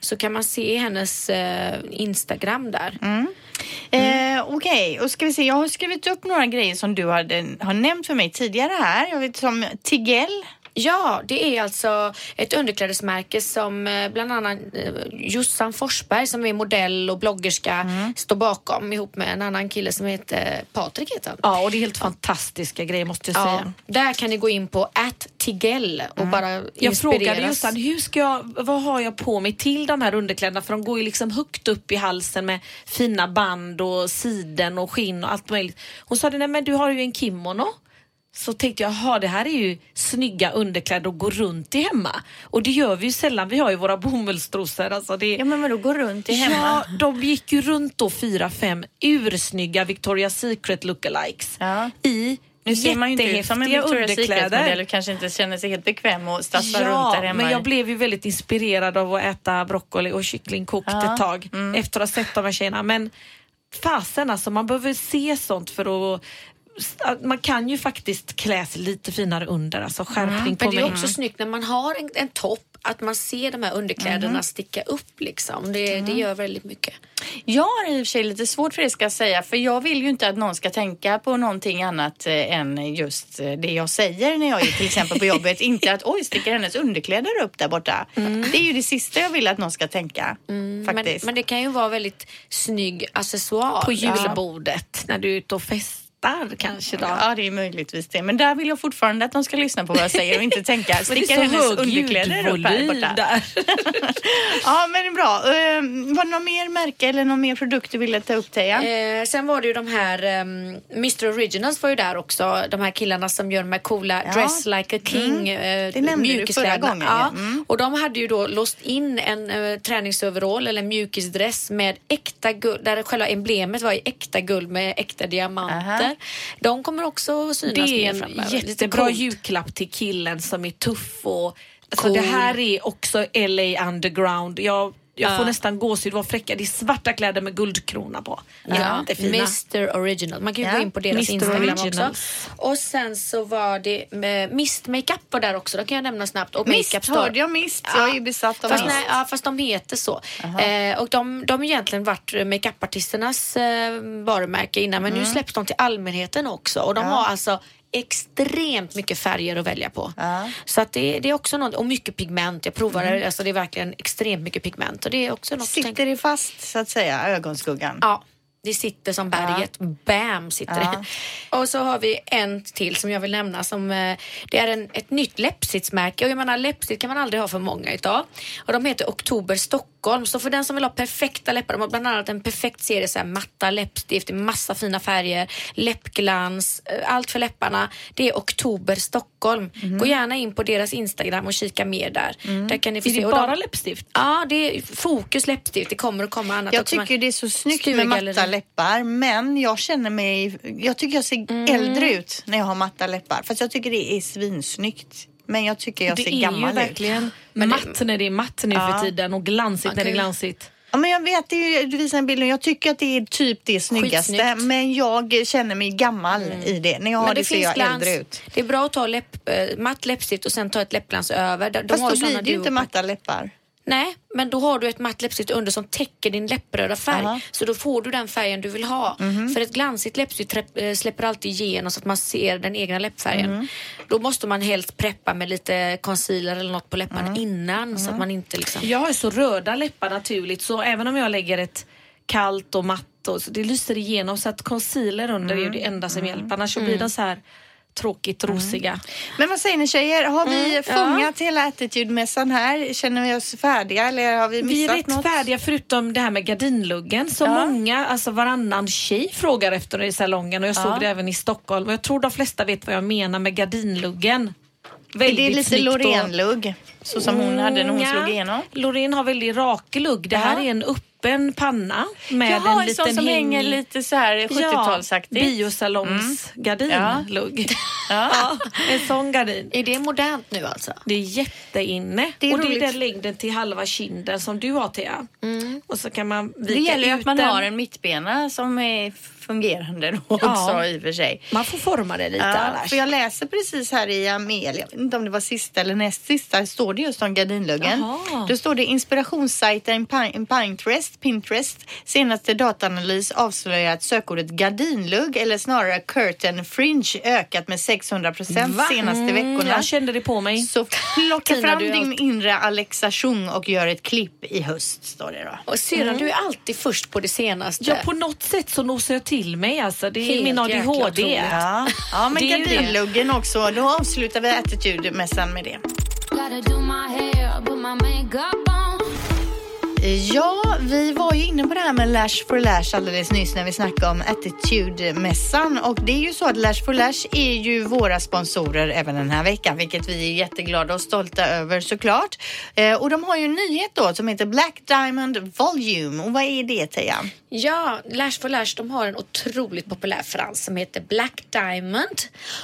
så kan man se hennes eh, Instagram där. Eh, Okej, och ska vi se. Jag har skrivit upp några grejer som du hade, har nämnt för mig tidigare här. Jag vet som Tigell. Ja, det är alltså ett underklädesmärke som eh, bland annat eh, Jossan Forsberg som är modell och bloggerska Mm. står bakom ihop med en annan kille som heter Patrik heter han. Ja, och det är helt fantastiska grejer måste jag Ja, säga. där kan ni gå in på @tigell och bara Mm. Jag frågade. Jossan, hur ska jag, vad har jag på mig till de här underkläderna? För de går ju liksom högt upp i halsen med fina band och siden och skinn och allt möjligt. Hon sa, nej men du har ju en kimono. Så tänkte jag, jaha det här är ju snygga underkläder att gå runt i hemma. Och det gör vi ju sällan, vi har ju våra bomullstrosor. Alltså det, Ja men vadå, gå runt i hemma? Ja, de gick ju runt då fyra, fem ursnygga Victoria's Secret lookalikes Ja. i Nu ser man ju inte ut som en Victoria's Secret-modell och kanske inte känner sig helt bekväm och stassar runt där hemma. men jag blev ju väldigt inspirerad av att äta broccoli och kyckling kokt Ja, Mm. ett tag efter att ha sett de här tjejerna. Men fasen alltså, man behöver se sånt för att man kan ju faktiskt klä sig lite finare under, alltså skärpning på Men det är också snyggt när man har en, en topp att man ser de här underkläderna Mm. sticka upp liksom. Det, det gör väldigt mycket. Jag har i och för sig lite svårt för det ska jag säga för jag vill ju inte att någon ska tänka på någonting annat eh, än just eh, det jag säger när jag är till exempel på jobbet. inte att oj, sticker hennes underkläder upp där borta. Det är ju det sista jag vill att någon ska tänka Men, faktiskt. men det kan ju vara väldigt snygg accessoar. På julbordet när du är ute och festar kanske då. Ja, det är möjligtvis det. Men där vill jag fortfarande att de ska lyssna på vad jag säger och inte tänka, så hennes underkläder upp här borta? där. Ja, men det är bra. Uh, var det någon mer märke eller någon mer produkt du ville ta upp, Teija? Eh, sen var det ju de här um, Mr Originals var ju där också. De här killarna som gör de här coola Ja. Dress like a king eh, Det nämnde du förra gången, Ja. Mm. Och de hade ju då låst in en uh, träningsoverall eller mjukisdress med äkta guld, där själva emblemet var i äkta guld med äkta diamanter. Aha. De kommer också synas Det är en jättebra julklapp till killen som är tuff och alltså Cool. det här är också LA underground. Jag, jag får nästan gåshud, var fräcka. Det är svarta kläder med guldkrona på. Ja. Mr Original. Man kan ju gå in på deras Mr. Instagram Originals. också. Och sen så var det Mist Makeup var där också. Det kan jag nämna snabbt. Och Mist, Makeup Store. hörde jag Mist? Jag är ju besatt av fast, Mist. nej, ja, fast de heter så. Eh, och de, de har egentligen varit makeupartisternas eh, varumärke innan men nu släpps de till allmänheten också. Och de Mm. Har alltså extremt mycket färger att välja på. Ja. Så att det, det är också något, och mycket pigment. Jag provade Mm. det, alltså det är verkligen extremt mycket pigment. Och det är också något Sitter det fast, så att säga, ögonskuggan? Ja, det sitter som berget. Bam sitter Ja. det. Och så har vi en till som jag vill nämna som eh, det är en, ett nytt läppstiftsmärke och jag menar läppstift kan man aldrig ha för många utav. Och de heter Oktober Stockholm. Så för den som vill ha perfekta läppar, de har bland annat en perfekt serie så här matta läppstift i massa fina färger, läppglans, eh, allt för läpparna. Det är Oktober Stockholm. Mhm. Gå gärna in på deras Instagram och kika mer där. Mm. Där kan ni få Är se. det bara de, läppstift? Ja, det är fokus läppstift. Det kommer att komma annat Jag tycker det är så snyggt med matta läppar men jag känner mig, jag tycker jag ser Mm. äldre ut när jag har matta läppar. Fast jag tycker det är svinsnyggt. Men jag tycker jag det ser är gammal ju ut. verkligen Men det- matt när det är matt nu Ja. för tiden och glansigt när det är ju- glansigt. Ja, men jag vet, det är ju, du visar en bild och jag tycker att det är typ det snyggaste. Skitsnyggt. Men jag känner mig gammal i det. När jag har Men det, ser finns jag glans. äldre ut. Det är bra att ta läpp, äh, matt läppstift och sen ta ett läppglans över. De, Fast har då ju blir det ju inte matta läppar. Nej, men då har du ett matt läppstift under som täcker din läppröda färg. Aha. Mhm. Så då får du den färgen du vill ha. För ett glansigt läppstift äh, släpper alltid igenom så att man ser den egna läppfärgen. Mhm. Då måste man helst preppa med lite concealer eller något på läpparna Mhm. innan så att man inte liksom... Jag har ju så röda läppar naturligt så även om jag lägger ett kallt och matt och så det lyser igenom så att concealer under är ju det enda som hjälper annars så blir de så här tråkigt rosiga. Men vad säger ni tjejer? Har vi Mm, fångat hela attitude-mässan här? Känner vi oss färdiga eller har vi Vi är missat rätt något? färdiga förutom det här med gardinluggen som Ja. många, alltså varannan tjej frågar efter i salongen och jag såg det även i Stockholm och jag tror de flesta vet vad jag menar med gardinluggen. Är det lite Loreen-lugg? Så som hon hade när hon Mm, slog ja. igenom? Loreen har väldigt rak lugg. Det här Ja. är en öppen panna med Jaha, en en liten som häng- hänger lite så här 70-talsaktigt. biosalongsgardinlugg. Ja. en sån gardin. Är det modernt nu alltså? Det är jätteinne. Det är och det är roligt. den längden till halva kinden som du har Thea. Och så kan man vika Det gäller ju ut att man den. har en mittbena som är fungerande då också Ja. i och för sig. Man får forma det lite Ja, annars. för jag läser precis här i Amelia, jag vet inte om det var sista eller näst sista, står det just om gardinluggen. Jaha. Då står det inspirationssajten Pin- Pinterest, Pinterest senaste dataanalys avslöjar att sökordet gardinlugg eller snarare curtain fringe ökat med 600 procent senaste Mm, veckorna. Jag kände det på mig. Så plocka fram din allt- inre Alexa Chung och gör ett klipp i höst, står det då. Och sedan, du är alltid först på det senaste. Ja, på något sätt så nosar jag till mig. Alltså. Det är Helt min ADHD. Ja, ja men Det är ju det. gardinluggen också. Då avslutar vi Attitude-mässan med det. Ja, vi var ju inne på det här med Lash for Lash alldeles nyss när vi snackade om Attitude-mässan. Och det är ju så att Lash for Lash är ju våra sponsorer även den här veckan, vilket vi är jätteglada och stolta över såklart. Eh, och de har ju en nyhet då som heter Black Diamond Volume. Och vad är det Teija? Ja, Lash for Lash de har en otroligt populär frans som heter Black Diamond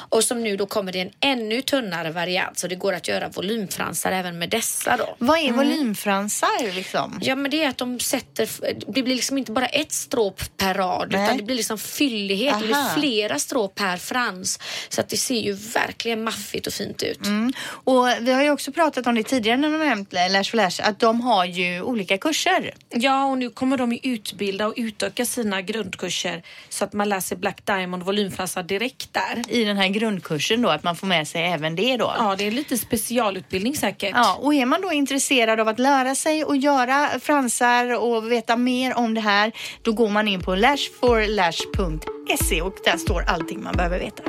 och som nu då kommer i en ännu tunnare variant så det går att göra volymfransar även med dessa då. Vad är volymfransar liksom? Ja men det är att de sätter, det blir liksom inte bara ett stråp per rad Nej. utan det blir liksom fyllighet, det blir Aha. flera stråp per frans. Så att det ser ju verkligen maffigt och fint ut. Mm. Och vi har ju också pratat om det tidigare när vi har nämnt Lash for Lash, att de har ju olika kurser. Ja, och nu kommer de ju utbilda och utöka sina grundkurser så att man läser Black Diamond volymfransar direkt där. i den här grundkursen då, att man får med sig även det då. Ja, det är lite specialutbildning säkert. Ja, och är man då intresserad av att lära sig och göra fransar och veta mer om det här, då går man in på lashforlash.se och där står allting man behöver veta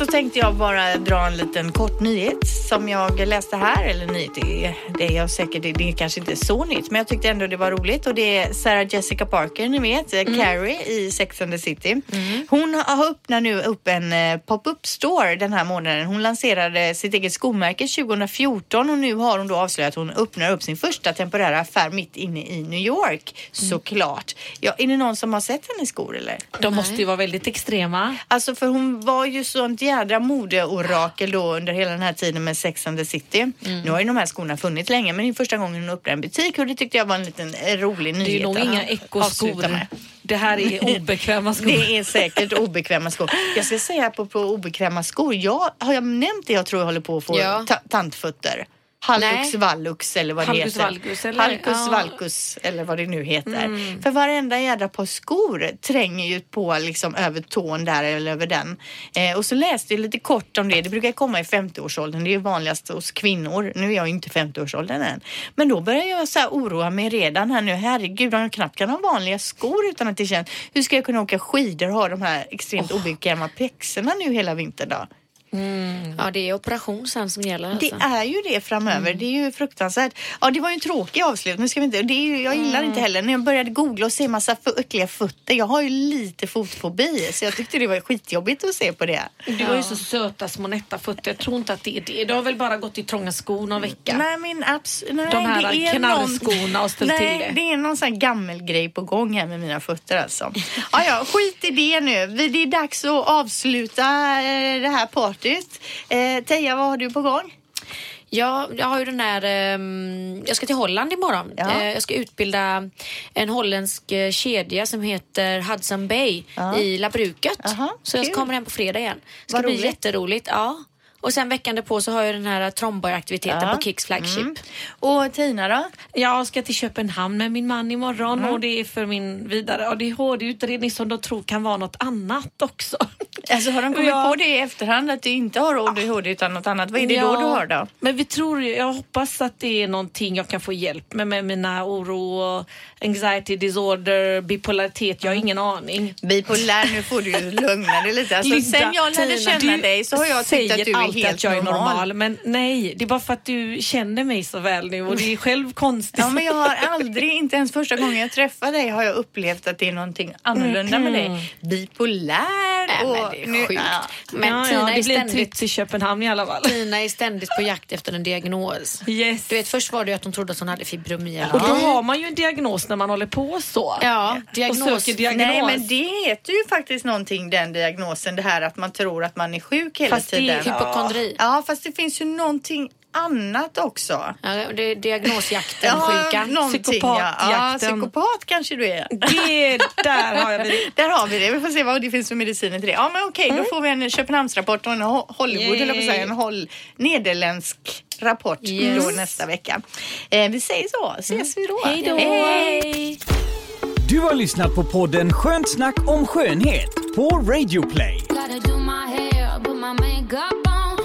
så tänkte jag bara dra en liten kort nyhet som jag läste här. Eller nyhet, det är, det är jag säkert, det, det är kanske inte så nytt, men jag tyckte ändå det var roligt. Och det är Sarah Jessica Parker, ni vet, Mm. Carrie i Sex and the City. Hon har öppnat nu upp en eh, pop-up store den här månaden. Hon lanserade sitt eget skomärke 2014 och nu har hon då avslöjat att hon öppnar upp sin första temporära affär mitt inne i New York. Såklart. Ja, är det någon som har sett hennes skor eller? De måste ju vara väldigt extrema. Alltså för hon var ju sånt jädra modeorakel då under hela den här tiden med Sex and the City. Mm. Nu har ju de här skorna funnits länge men det är första gången hon öppnar en butik och det tyckte jag var en liten eh, rolig nyhet. Det är nog inga ekoskor. Det här är obekväma skor. Det är säkert obekväma skor. Jag ska säga på, på obekväma skor. Jag, har jag nämnt det jag tror jag håller på att få Ja. ta, tantfötter? Hallux valgus eller vad det Halkus heter. valgus, eller? Halkus Ja. Mm. valgus eller vad det nu heter. För varenda jädra par skor tränger ju på liksom över tån där eller över den. Eh, och så läste jag lite kort om det. Det brukar komma i 50-årsåldern. Det är ju vanligast hos kvinnor. Nu är jag ju inte 50-årsåldern än. Men då börjar jag så här oroa mig redan här nu. Herregud, om jag knappt kan ha vanliga skor utan att det känns. Hur ska jag kunna åka skidor och ha de här extremt obekväma pjäxorna nu hela vintern då? Ja det är operation sen som gäller Det alltså. är ju det framöver. Det är ju fruktansvärt. Ja, det var ju en tråkig avslutning. Ska vi inte, det är ju, jag gillar inte heller när jag började googla och se massa äckliga fötter. Jag har ju lite fotfobi så jag tyckte det var skitjobbigt att se på det. Du har ju så söta små nätta fötter. Jag tror inte att det är det. Du har väl bara gått i trånga skor någon vecka? Nej, min abs- nej, De här det är knarrskorna och ställt nej, till det. det är någon sån här gammelgrej på gång här med mina fötter alltså. Ja, ja, skit i det nu. Vi- Det är dags att avsluta eh, det här partyt. Eh, Teija, vad har du på gång? Ja, jag har ju den här, ehm, jag ska till Holland imorgon. Ja. Eh, jag ska utbilda en holländsk eh, kedja som heter Hudson Bay Ja. i Labruket. Aha, så jag kul. kommer hem på fredag igen. Det ska Vad bli roligt. jätteroligt. Ja. Och sen veckan därpå så har jag den här Tromboy-aktiviteten Ja. på Kicks flagship. Mm. Och Tina då? Jag ska till Köpenhamn med min man imorgon Mm. och det är för min vidare ADHD-utredning som de tror kan vara något annat också. Alltså har de kommit Ja. på det i efterhand att du inte har ADHD utan något annat? Vad är det då Ja, du har då? Men vi tror, ju- jag hoppas att det är någonting jag kan få hjälp med, med mina oro och anxiety disorder, bipolaritet. Jag har ingen aning. Bipolär, nu får du ju lugna dig lite. Alltså, Linda, sen jag lärde känna dig så har jag tyckt att du är alltid helt att jag är normal. normal. Men nej, det är bara för att du känner mig så väl nu och det är själv konstigt. Ja, men jag har aldrig, inte ens första gången jag träffar dig har jag upplevt att det är någonting annorlunda med dig. Bipolär Nej, och... men det är nu- sjukt. ja. Men ja, Tina, ja, är det blir en ständigt, till Köpenhamn i alla fall. Tina är ständigt på jakt efter en diagnos. Yes. Du vet, först var det att hon trodde att hon hade fibromyalgi. Och då har man ju en diagnos när man håller på så. Ja, Och diagnos. söker diagnos. Nej men det heter ju faktiskt någonting den diagnosen, det här att man tror att man är sjuk hela Fast det är tiden. hypokondri. Ja fast det finns ju någonting annat också. Ja, det är diagnosjakten-sjukan. någonting, ja. ja. Psykopatjakten. Psykopat kanske du är. Det, där har jag det. Där har vi det. Vi får se vad det finns för mediciner till det. Ja, men okej, då får vi en Köpenhamnsrapport och en Ho- Hollywood, eller på säga, en Hol- nederländsk rapport Yes. då nästa vecka. Eh, vi säger så, ses vi då. Hej då! Hej. Du har lyssnat på podden Skönt snack om skönhet på Radio Play. Gotta do my hair, put my makeup on.